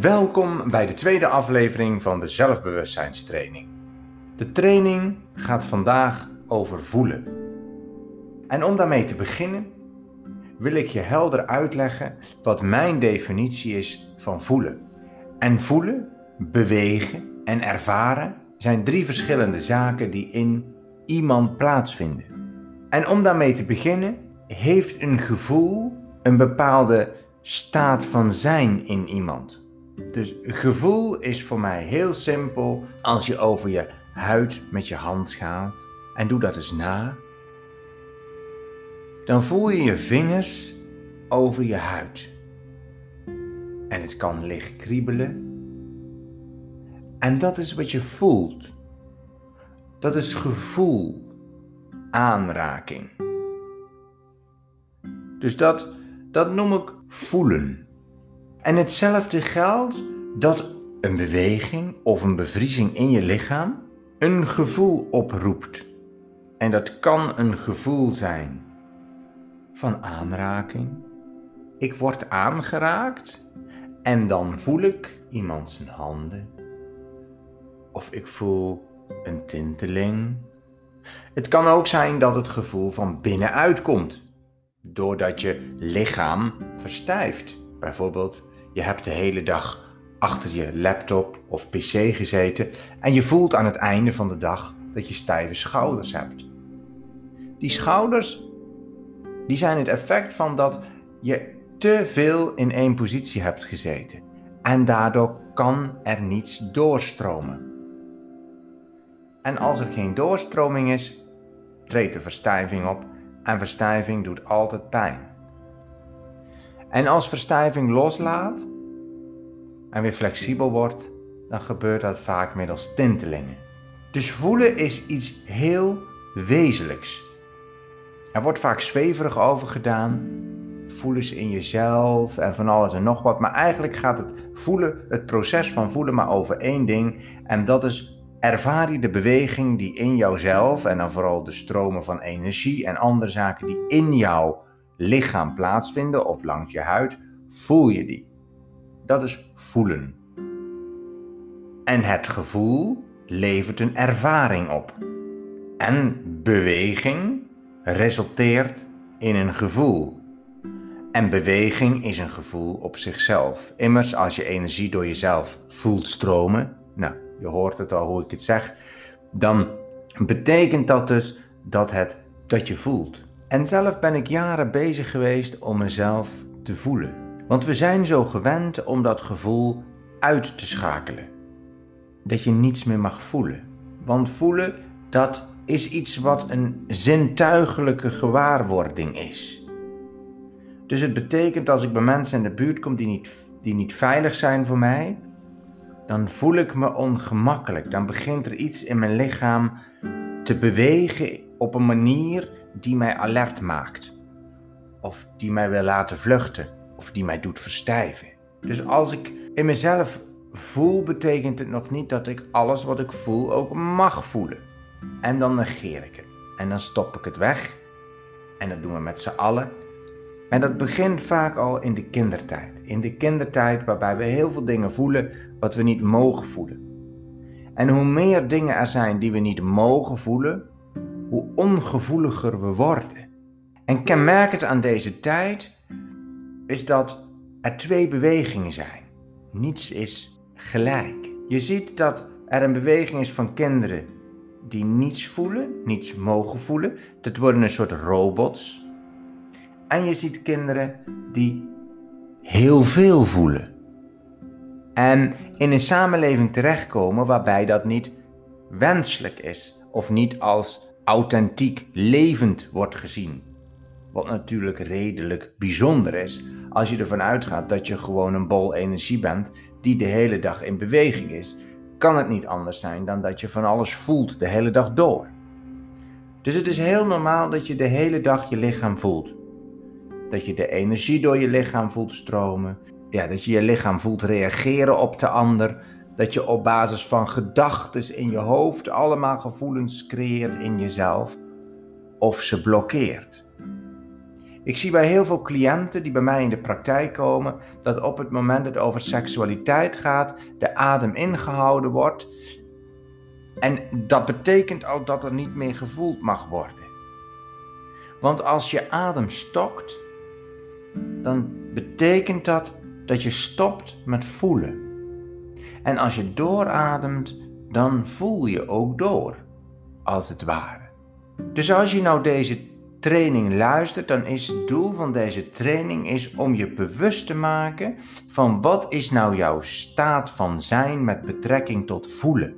Welkom bij de tweede aflevering van de zelfbewustzijnstraining. De training gaat vandaag over voelen. En om daarmee te beginnen, wil ik je helder uitleggen wat mijn definitie is van voelen. En voelen, bewegen en ervaren zijn drie verschillende zaken die in iemand plaatsvinden. En om daarmee te beginnen, heeft een gevoel een bepaalde staat van zijn in iemand. Dus gevoel is voor mij heel simpel als je over je huid met je hand gaat. En doe dat eens na. Dan voel je je vingers over je huid. En het kan licht kriebelen. En dat is wat je voelt. Dat is gevoel, aanraking. Dus dat, dat noem ik voelen. En hetzelfde geldt dat een beweging of een bevriezing in je lichaam een gevoel oproept. En dat kan een gevoel zijn van aanraking. Ik word aangeraakt en dan voel ik iemand zijn handen. Of ik voel een tinteling. Het kan ook zijn dat het gevoel van binnenuit komt, doordat je lichaam verstijft. Bijvoorbeeld je hebt de hele dag achter je laptop of pc gezeten en je voelt aan het einde van de dag dat je stijve schouders hebt. Die schouders die zijn het effect van dat je te veel in één positie hebt gezeten en daardoor kan er niets doorstromen. En als er geen doorstroming is, treedt de verstijving op en verstijving doet altijd pijn. En als verstijving loslaat en weer flexibel wordt, dan gebeurt dat vaak middels tintelingen. Dus voelen is iets heel wezenlijks. Er wordt vaak zweverig over gedaan. Voelen ze in jezelf en van alles en nog wat. Maar eigenlijk gaat het voelen, het proces van voelen, maar over één ding. En dat is ervaar je de beweging die in jouzelf en dan vooral de stromen van energie en andere zaken die in jouw lichaam plaatsvinden of langs je huid, voel je die. Dat is voelen. En het gevoel levert een ervaring op. En beweging resulteert in een gevoel. En beweging is een gevoel op zichzelf. Immers, als je energie door jezelf voelt stromen, nou, je hoort het al hoe ik het zeg, dan betekent dat dus dat, het, dat je voelt. En zelf ben ik jaren bezig geweest om mezelf te voelen. Want we zijn zo gewend om dat gevoel uit te schakelen. Dat je niets meer mag voelen. Want voelen, dat is iets wat een zintuigelijke gewaarwording is. Dus het betekent als ik bij mensen in de buurt kom die niet, die niet veilig zijn voor mij, dan voel ik me ongemakkelijk. Dan begint er iets in mijn lichaam te bewegen op een manier die mij alert maakt. Of die mij wil laten vluchten. Of die mij doet verstijven. Dus als ik in mezelf voel, betekent het nog niet dat ik alles wat ik voel ook mag voelen. En dan negeer ik het. En dan stop ik het weg. En dat doen we met z'n allen. En dat begint vaak al in de kindertijd. In de kindertijd waarbij we heel veel dingen voelen wat we niet mogen voelen. En hoe meer dingen er zijn die we niet mogen voelen, hoe ongevoeliger we worden. En kenmerkend aan deze tijd is dat er twee bewegingen zijn. Niets is gelijk. Je ziet dat er een beweging is van kinderen die niets voelen, niets mogen voelen. Dat worden een soort robots. En je ziet kinderen die heel veel voelen. En in een samenleving terechtkomen waarbij dat niet wenselijk is of niet als authentiek levend wordt gezien. Wat natuurlijk redelijk bijzonder is als je ervan uitgaat dat je gewoon een bol energie bent die de hele dag in beweging is. Kan het niet anders zijn dan dat je van alles voelt de hele dag door. Dus het is heel normaal dat je de hele dag je lichaam voelt. Dat je de energie door je lichaam voelt stromen. Ja, dat je je lichaam voelt reageren op de ander dat je op basis van gedachten in je hoofd allemaal gevoelens creëert in jezelf of ze blokkeert. Ik zie bij heel veel cliënten die bij mij in de praktijk komen, dat op het moment dat het over seksualiteit gaat, de adem ingehouden wordt. En dat betekent al dat er niet meer gevoeld mag worden. Want als je adem stokt, dan betekent dat dat je stopt met voelen. En als je doorademt, dan voel je ook door, als het ware. Dus als je nou deze training luistert, dan is het doel van deze training is om je bewust te maken van wat is nou jouw staat van zijn met betrekking tot voelen.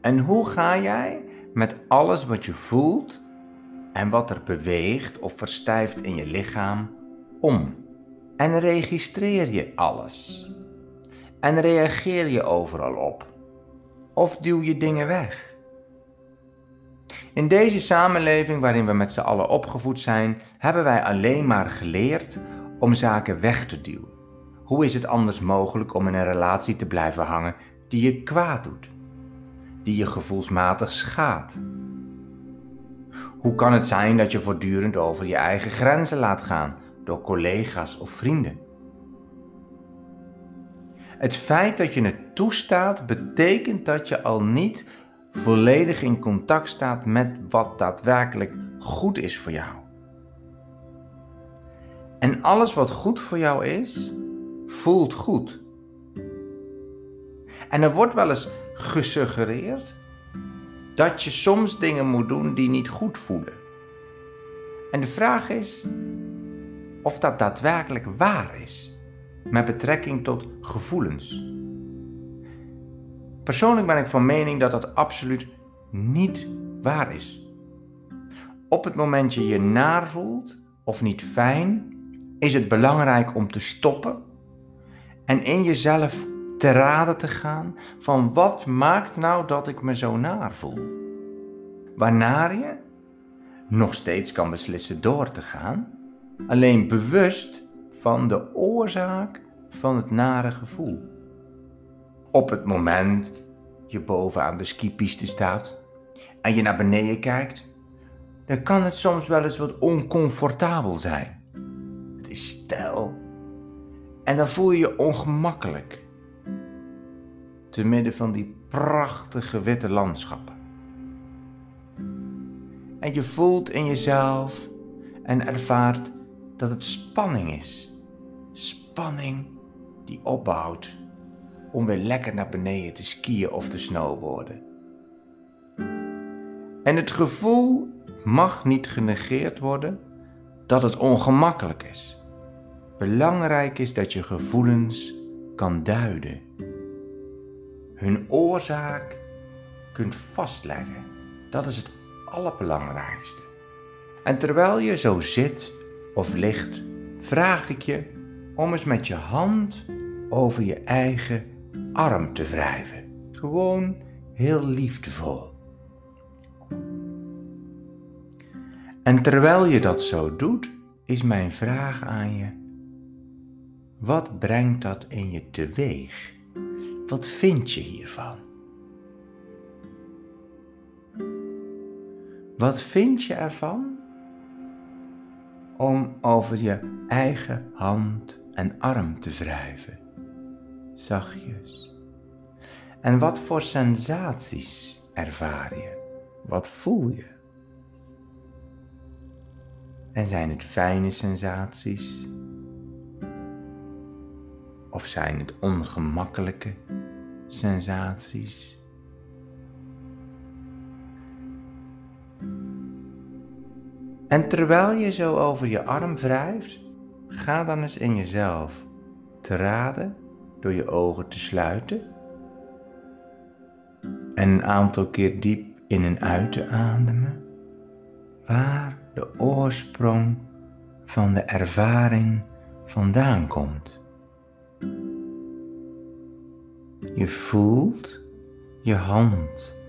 En hoe ga jij met alles wat je voelt en wat er beweegt of verstijft in je lichaam om? En registreer je alles? En reageer je overal op? Of duw je dingen weg? In deze samenleving waarin we met z'n allen opgevoed zijn, hebben wij alleen maar geleerd om zaken weg te duwen. Hoe is het anders mogelijk om in een relatie te blijven hangen die je kwaad doet, die je gevoelsmatig schaadt? Hoe kan het zijn dat je voortdurend over je eigen grenzen laat gaan door collega's of vrienden? Het feit dat je het toestaat betekent dat je al niet volledig in contact staat met wat daadwerkelijk goed is voor jou. En alles wat goed voor jou is, voelt goed. En er wordt wel eens gesuggereerd dat je soms dingen moet doen die niet goed voelen. En de vraag is of dat daadwerkelijk waar is met betrekking tot gevoelens. Persoonlijk ben ik van mening dat dat absoluut niet waar is. Op het moment je je naar voelt of niet fijn, is het belangrijk om te stoppen en in jezelf te raden te gaan van wat maakt nou dat ik me zo naar voel. Waarna je nog steeds kan beslissen door te gaan, alleen bewust van de oorzaak van het nare gevoel op het moment je bovenaan de skipiste staat en je naar beneden kijkt, dan kan het soms wel eens wat oncomfortabel zijn. Het is stijl en dan voel je je ongemakkelijk. Te midden van die prachtige witte landschappen. En je voelt in jezelf en ervaart dat het spanning is. Spanning die opbouwt om weer lekker naar beneden te skiën of te snowboarden. En het gevoel mag niet genegeerd worden dat het ongemakkelijk is. Belangrijk is dat je gevoelens kan duiden. Hun oorzaak kunt vastleggen. Dat is het allerbelangrijkste. En terwijl je zo zit of ligt, vraag ik je om eens met je hand over je eigen arm te wrijven. Gewoon heel liefdevol. En terwijl je dat zo doet, is mijn vraag aan je: wat brengt dat in je teweeg? Wat vind je hiervan? Wat vind je ervan om over je eigen hand en arm te wrijven? zachtjes. En wat voor sensaties ervaar je? Wat voel je? En zijn het fijne sensaties? Of zijn het ongemakkelijke sensaties? En terwijl je zo over je arm wrijft, ga dan eens in jezelf te raden door je ogen te sluiten en een aantal keer diep in en uit te ademen, waar de oorsprong van de ervaring vandaan komt. Je voelt je hand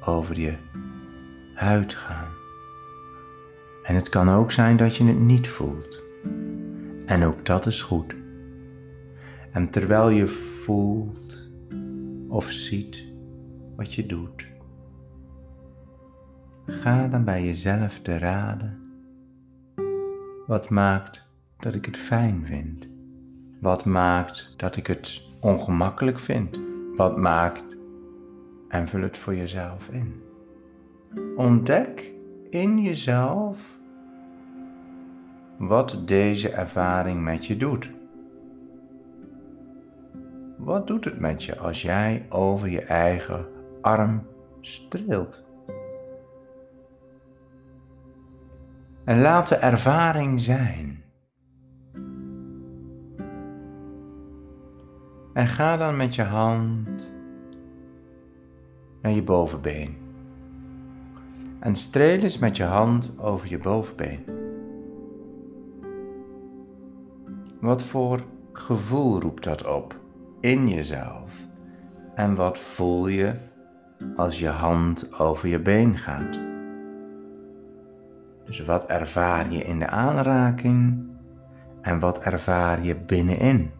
over je huid gaan. En het kan ook zijn dat je het niet voelt. En ook dat is goed. En terwijl je voelt of ziet wat je doet, Ga dan bij jezelf te raden. Wat maakt dat ik het fijn vind? Wat maakt dat ik het ongemakkelijk vind? Wat maakt en vul het voor jezelf in. Ontdek in jezelf wat deze ervaring met je doet. Wat doet het met je als jij over je eigen arm streelt? En laat de ervaring zijn. En ga dan met je hand naar je bovenbeen. En streel eens met je hand over je bovenbeen. Wat voor gevoel roept dat op in jezelf? En wat voel je als je hand over je been gaat? Dus wat ervaar je in de aanraking en wat ervaar je binnenin?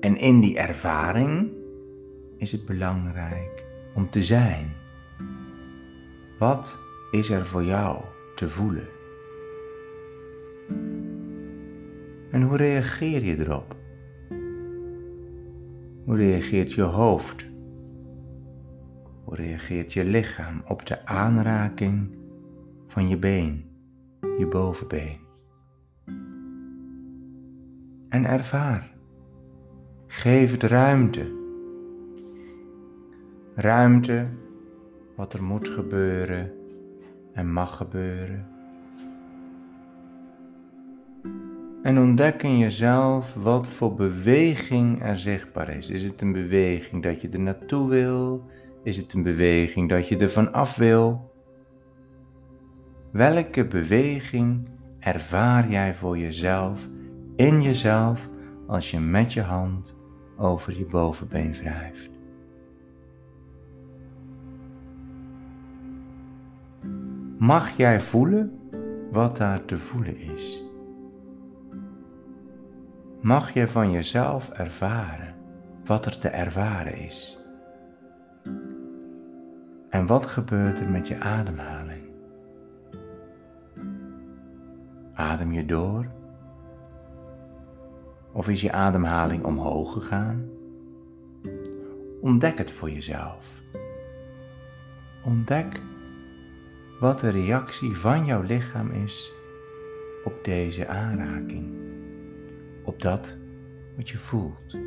En in die ervaring is het belangrijk om te zijn. Wat is er voor jou te voelen? En hoe reageer je erop? Hoe reageert je hoofd? Hoe reageert je lichaam op de aanraking van je been, je bovenbeen? En ervaar. Geef het ruimte ruimte wat er moet gebeuren en mag gebeuren. En ontdek in jezelf wat voor beweging er zichtbaar is. Is het een beweging dat je er naartoe wil? Is het een beweging dat je er van af wil? Welke beweging ervaar jij voor jezelf, in jezelf, als je met je hand over je bovenbeen wrijft? mag jij voelen wat daar te voelen is. Mag je van jezelf ervaren wat er te ervaren is. En wat gebeurt er met je ademhaling? Adem je door? Of is je ademhaling omhoog gegaan? Ontdek het voor jezelf. Ontdek wat de reactie van jouw lichaam is op deze aanraking, op dat wat je voelt.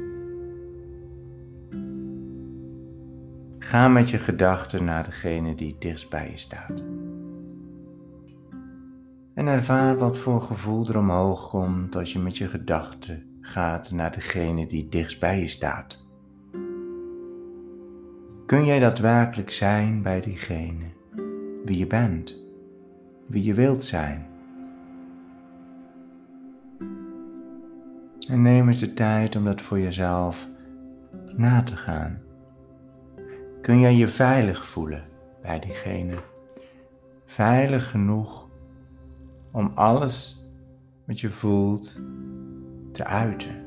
Ga met je gedachten naar degene die dichtst bij je staat. En ervaar wat voor gevoel er omhoog komt als je met je gedachten gaat naar degene die dichtst bij je staat. Kun jij daadwerkelijk zijn bij diegene wie je bent, wie je wilt zijn. En neem eens de tijd om dat voor jezelf na te gaan. Kun jij je veilig voelen bij diegene? Veilig genoeg om alles wat je voelt te uiten,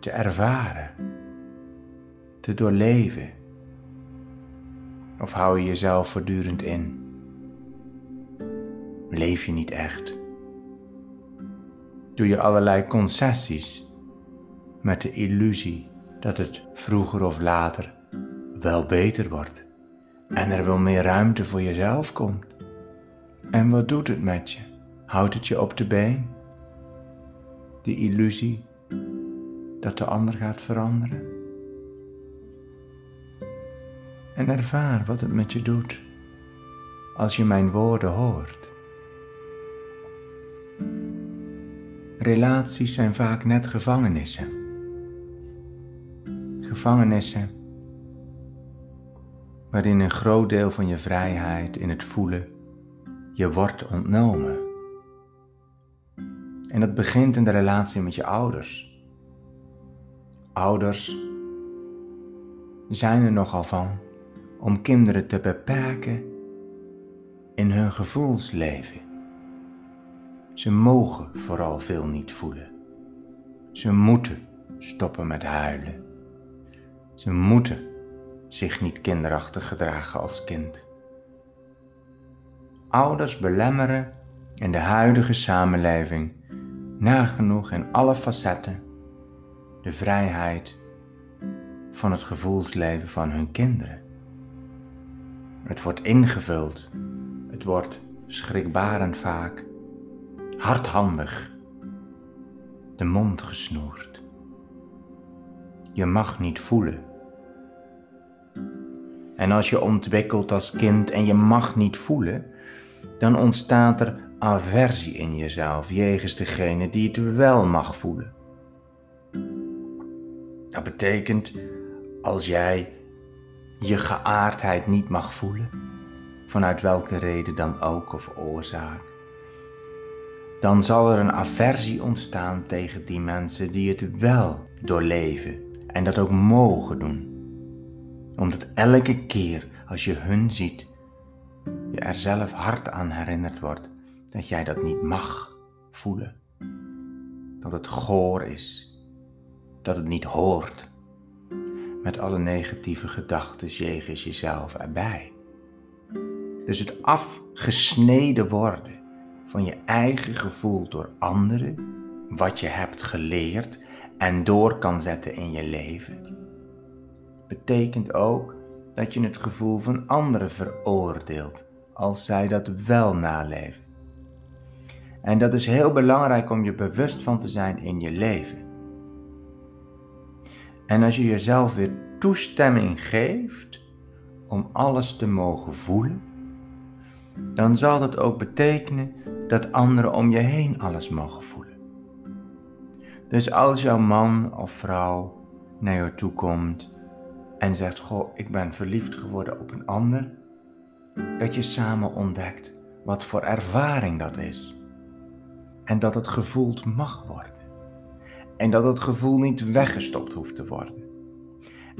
te ervaren, te doorleven. Of hou je jezelf voortdurend in? Leef je niet echt? Doe je allerlei concessies met de illusie dat het vroeger of later wel beter wordt en er wel meer ruimte voor jezelf komt? En wat doet het met je? Houdt het je op de been? De illusie dat de ander gaat veranderen? en ervaar wat het met je doet als je mijn woorden hoort. Relaties zijn vaak net gevangenissen. Gevangenissen waarin een groot deel van je vrijheid in het voelen je wordt ontnomen. En dat begint in de relatie met je ouders. Ouders zijn er nogal van om kinderen te beperken in hun gevoelsleven. Ze mogen vooral veel niet voelen. Ze moeten stoppen met huilen. Ze moeten zich niet kinderachtig gedragen als kind. Ouders belemmeren in de huidige samenleving nagenoeg in alle facetten de vrijheid van het gevoelsleven van hun kinderen. Het wordt ingevuld, het wordt schrikbarend vaak, hardhandig, de mond gesnoerd. Je mag niet voelen. En als je ontwikkelt als kind en je mag niet voelen, dan ontstaat er aversie in jezelf jegens degene die het wel mag voelen. Dat betekent als jij je geaardheid niet mag voelen, vanuit welke reden dan ook of oorzaak, dan zal er een aversie ontstaan tegen die mensen die het wel doorleven en dat ook mogen doen. Omdat elke keer als je hun ziet, je er zelf hard aan herinnerd wordt dat jij dat niet mag voelen. Dat het goor is, dat het niet hoort met alle negatieve gedachten jegens jezelf erbij. Dus het afgesneden worden van je eigen gevoel door anderen, wat je hebt geleerd en door kan zetten in je leven, betekent ook dat je het gevoel van anderen veroordeelt als zij dat wel naleven. En dat is heel belangrijk om je bewust van te zijn in je leven. En als je jezelf weer toestemming geeft om alles te mogen voelen, dan zal dat ook betekenen dat anderen om je heen alles mogen voelen. Dus als jouw man of vrouw naar je toe komt en zegt: Goh, ik ben verliefd geworden op een ander, dat je samen ontdekt wat voor ervaring dat is. En dat het gevoeld mag worden. En dat het gevoel niet weggestopt hoeft te worden.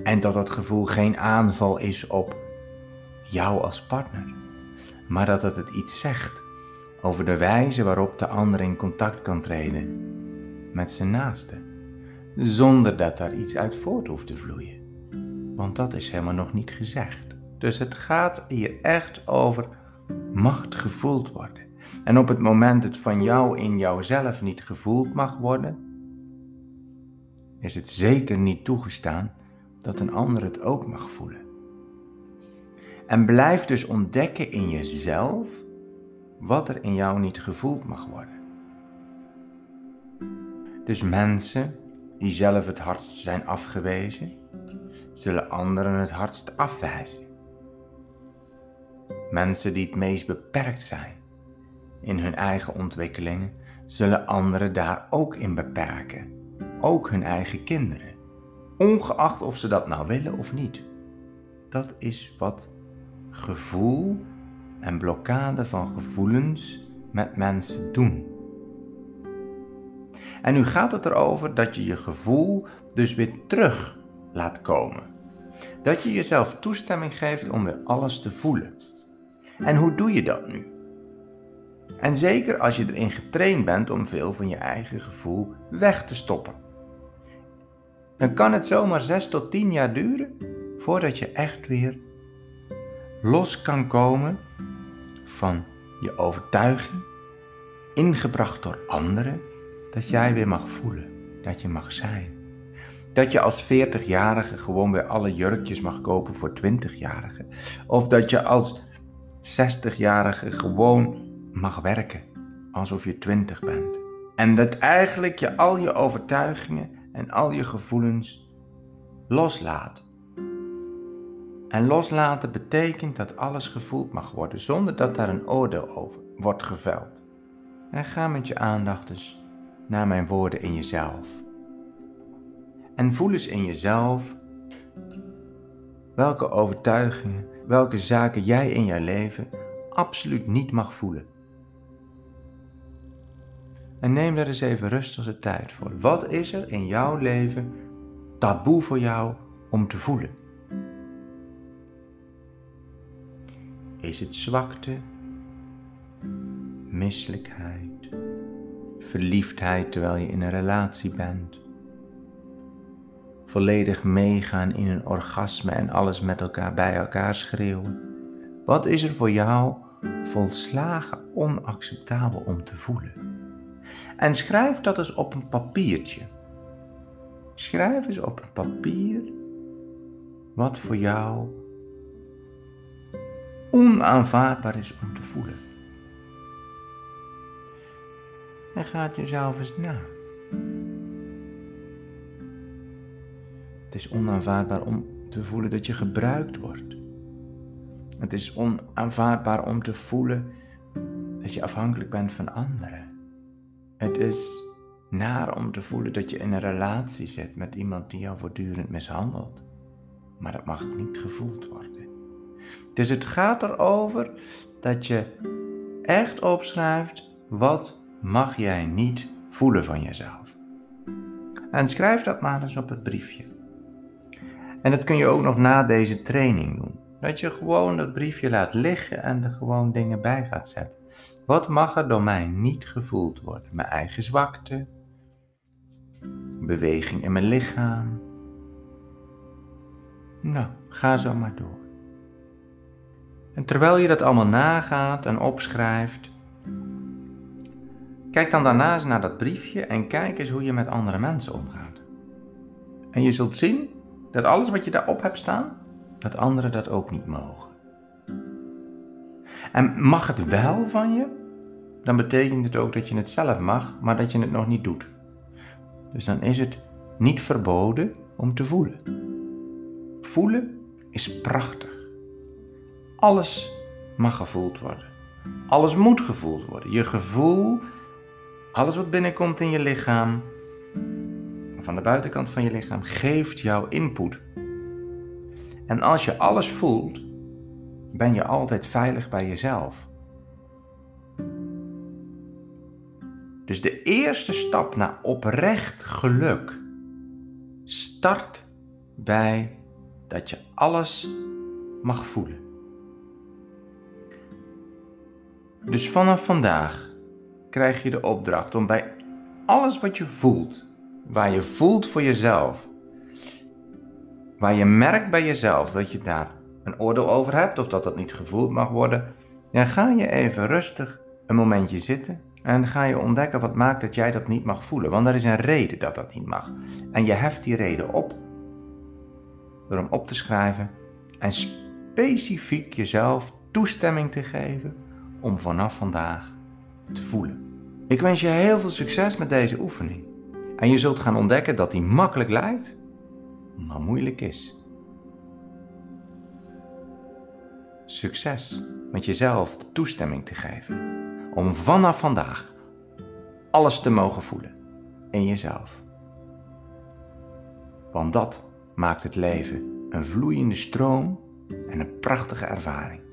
En dat het gevoel geen aanval is op jou als partner, maar dat het iets zegt over de wijze waarop de ander in contact kan treden met zijn naaste, zonder dat daar iets uit voort hoeft te vloeien. Want dat is helemaal nog niet gezegd. Dus het gaat hier echt over macht gevoeld worden. En op het moment het van jou in jouzelf niet gevoeld mag worden, is het zeker niet toegestaan dat een ander het ook mag voelen. En blijf dus ontdekken in jezelf wat er in jou niet gevoeld mag worden. Dus mensen die zelf het hardst zijn afgewezen, zullen anderen het hardst afwijzen. Mensen die het meest beperkt zijn in hun eigen ontwikkelingen, zullen anderen daar ook in beperken. Ook hun eigen kinderen. Ongeacht of ze dat nou willen of niet. Dat is wat gevoel en blokkade van gevoelens met mensen doen. En nu gaat het erover dat je je gevoel dus weer terug laat komen. Dat je jezelf toestemming geeft om weer alles te voelen. En hoe doe je dat nu? En zeker als je erin getraind bent om veel van je eigen gevoel weg te stoppen. Dan kan het zomaar 6 tot 10 jaar duren voordat je echt weer los kan komen van je overtuiging, ingebracht door anderen, dat jij weer mag voelen, dat je mag zijn. Dat je als 40-jarige gewoon weer alle jurkjes mag kopen voor 20-jarigen. Of dat je als 60-jarige gewoon mag werken alsof je 20 bent. En dat eigenlijk je al je overtuigingen en al je gevoelens loslaat. En loslaten betekent dat alles gevoeld mag worden zonder dat daar een oordeel over wordt geveld. En ga met je aandacht dus naar mijn woorden in jezelf. En voel eens in jezelf welke overtuigingen, welke zaken jij in jouw leven absoluut niet mag voelen. En neem daar eens even rustig de tijd voor. Wat is er in jouw leven taboe voor jou om te voelen? Is het zwakte, misselijkheid, verliefdheid terwijl je in een relatie bent? volledig meegaan in een orgasme en alles met elkaar bij elkaar schreeuwen? Wat is er voor jou volslagen onacceptabel om te voelen? En schrijf dat eens op een papiertje. Schrijf eens op een papier wat voor jou onaanvaardbaar is om te voelen. En ga het jezelf eens na. Het is onaanvaardbaar om te voelen dat je gebruikt wordt. Het is onaanvaardbaar om te voelen dat je afhankelijk bent van anderen. Het is naar om te voelen dat je in een relatie zit met iemand die jou voortdurend mishandelt. Maar dat mag niet gevoeld worden. Dus het gaat erover dat je echt opschrijft wat mag jij niet voelen van jezelf. En schrijf dat maar eens op het briefje. En dat kun je ook nog na deze training doen. Dat je gewoon dat briefje laat liggen en er gewoon dingen bij gaat zetten. Wat mag er door mij niet gevoeld worden? Mijn eigen zwakte, beweging in mijn lichaam. Nou, ga zo maar door. En terwijl je dat allemaal nagaat en opschrijft, kijk dan daarna eens naar dat briefje en kijk eens hoe je met andere mensen omgaat. En je zult zien dat alles wat je daarop hebt staan, dat anderen dat ook niet mogen. En mag het wel van je, dan betekent het ook dat je het zelf mag, maar dat je het nog niet doet. Dus dan is het niet verboden om te voelen. Voelen is prachtig. Alles mag gevoeld worden. Alles moet gevoeld worden. Je gevoel, alles wat binnenkomt in je lichaam, van de buitenkant van je lichaam, geeft jou input. En als je alles voelt, ben je altijd veilig bij jezelf. Dus de eerste stap naar oprecht geluk start bij dat je alles mag voelen. Dus vanaf vandaag krijg je de opdracht om bij alles wat je voelt, waar je voelt voor jezelf, waar je merkt bij jezelf dat je daar een oordeel over hebt of dat dat niet gevoeld mag worden, dan ga je even rustig een momentje zitten en ga je ontdekken wat maakt dat jij dat niet mag voelen. Want er is een reden dat dat niet mag. En je heft die reden op door hem op te schrijven en specifiek jezelf toestemming te geven om vanaf vandaag te voelen. Ik wens je heel veel succes met deze oefening. En je zult gaan ontdekken dat die makkelijk lijkt, maar moeilijk is. Succes met jezelf de toestemming te geven om vanaf vandaag alles te mogen voelen in jezelf. Want dat maakt het leven een vloeiende stroom en een prachtige ervaring.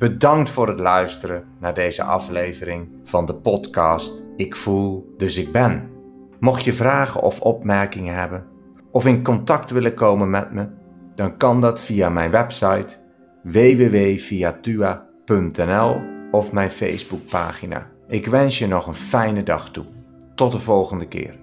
Bedankt voor het luisteren naar deze aflevering van de podcast Ik voel, dus ik ben. Mocht je vragen of opmerkingen hebben, of in contact willen komen met me, dan kan dat via mijn website www.viatua.nl of mijn Facebookpagina. Ik wens je nog een fijne dag toe. Tot de volgende keer.